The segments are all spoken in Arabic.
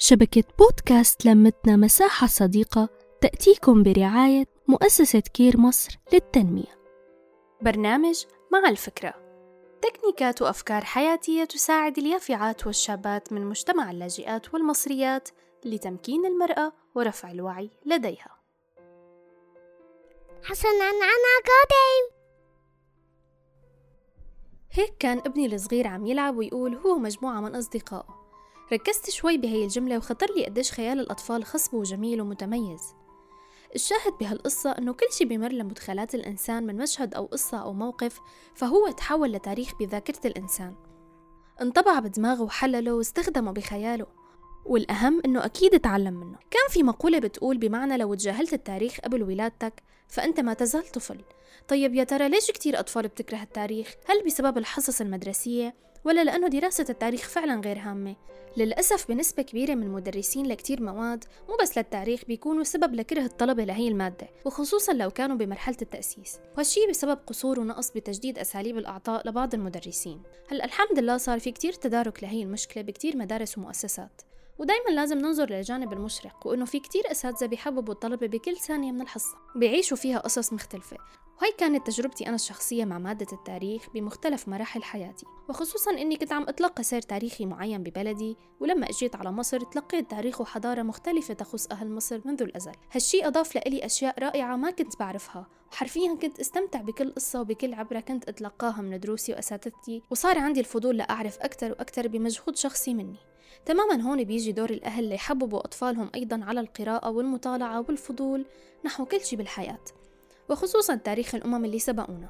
شبكة بودكاست لمتنا مساحة صديقة تأتيكم برعاية مؤسسة كير مصر للتنمية. برنامج مع الفكرة تكنيكات وأفكار حياتية تساعد اليافعات والشابات من مجتمع اللاجئات والمصريات لتمكين المرأة ورفع الوعي لديها. حسنا أنا قادم هيك كان ابني الصغير عم يلعب ويقول هو مجموعة من أصدقائه ركزت شوي بهي الجملة وخطر لي قديش خيال الأطفال خصب وجميل ومتميز الشاهد بهالقصة إنه كل شي بيمر لمدخلات الإنسان من مشهد أو قصة أو موقف فهو تحول لتاريخ بذاكرة الإنسان انطبع بدماغه وحلله واستخدمه بخياله والأهم إنه أكيد تعلم منه كان في مقولة بتقول بمعنى لو تجاهلت التاريخ قبل ولادتك فأنت ما تزال طفل طيب يا ترى ليش كتير أطفال بتكره التاريخ؟ هل بسبب الحصص المدرسية؟ ولا لأنه دراسة التاريخ فعلا غير هامة. للأسف بنسبة كبيرة من المدرسين لكتير مواد مو بس للتاريخ بيكونوا سبب لكره الطلبة لهي المادة وخصوصا لو كانوا بمرحلة التأسيس. وهالشي بسبب قصور ونقص بتجديد أساليب الأعطاء لبعض المدرسين. هلا الحمد لله صار في كتير تدارك لهي المشكلة بكتير مدارس ومؤسسات. ودايما لازم ننظر للجانب المشرق وإنه في كتير أساتذة بيحببوا الطلبة بكل ثانية من الحصة بيعيشوا فيها قصص مختلفة. وهي كانت تجربتي أنا الشخصية مع مادة التاريخ بمختلف مراحل حياتي وخصوصا إني كنت عم أتلقى سير تاريخي معين ببلدي ولما أجيت على مصر تلقيت تاريخ وحضارة مختلفة تخص أهل مصر منذ الأزل. هالشي أضاف لإلي أشياء رائعة ما كنت بعرفها وحرفيا كنت أستمتع بكل قصة وبكل عبرة كنت أتلقاها من دروسي وأساتذتي وصار عندي الفضول لأعرف أكثر وأكثر بمجهود شخصي مني. تماما هون بيجي دور الأهل ليحببوا أطفالهم أيضا على القراءة والمطالعة والفضول نحو كل شي بالحياة. وخصوصا تاريخ الأمم اللي سبقونا.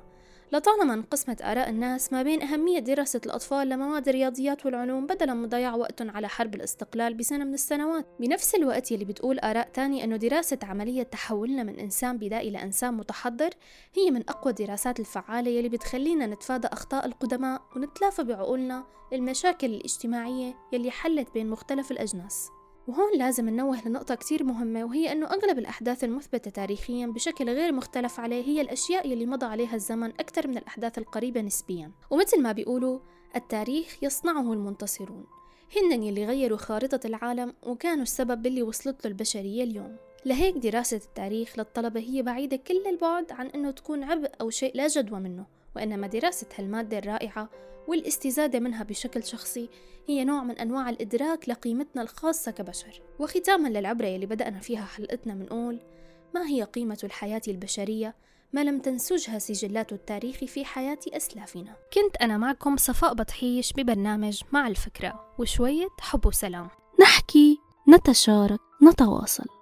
لطالما انقسمت آراء الناس ما بين أهمية دراسة الأطفال لمواد الرياضيات والعلوم بدلا من ضياع وقتهم على حرب الاستقلال بسنة من السنوات. بنفس الوقت يلي بتقول آراء تانية أنه دراسة عملية تحولنا من إنسان بدائي لإنسان متحضر هي من أقوى الدراسات الفعالة يلي بتخلينا نتفادى أخطاء القدماء ونتلافى بعقولنا المشاكل الاجتماعية يلي حلت بين مختلف الأجناس. وهون لازم ننوه لنقطة كتير مهمة وهي أنه أغلب الأحداث المثبتة تاريخيا بشكل غير مختلف عليه هي الأشياء يلي مضى عليها الزمن أكثر من الأحداث القريبة نسبيا. ومثل ما بيقولوا التاريخ يصنعه المنتصرون. هن يلي غيروا خارطة العالم وكانوا السبب باللي وصلت له البشرية اليوم. لهيك دراسة التاريخ للطلبة هي بعيدة كل البعد عن أنه تكون عبء أو شيء لا جدوى منه. وإنما دراسة هالمادة الرائعة والاستزادة منها بشكل شخصي هي نوع من أنواع الإدراك لقيمتنا الخاصة كبشر. وختاما للعبرة اللي بدأنا فيها حلقتنا منقول ما هي قيمة الحياة البشرية ما لم تنسجها سجلات التاريخ في حياة أسلافنا؟ كنت أنا معكم صفاء بطحيش ببرنامج مع الفكرة وشوية حب وسلام. نحكي نتشارك نتواصل.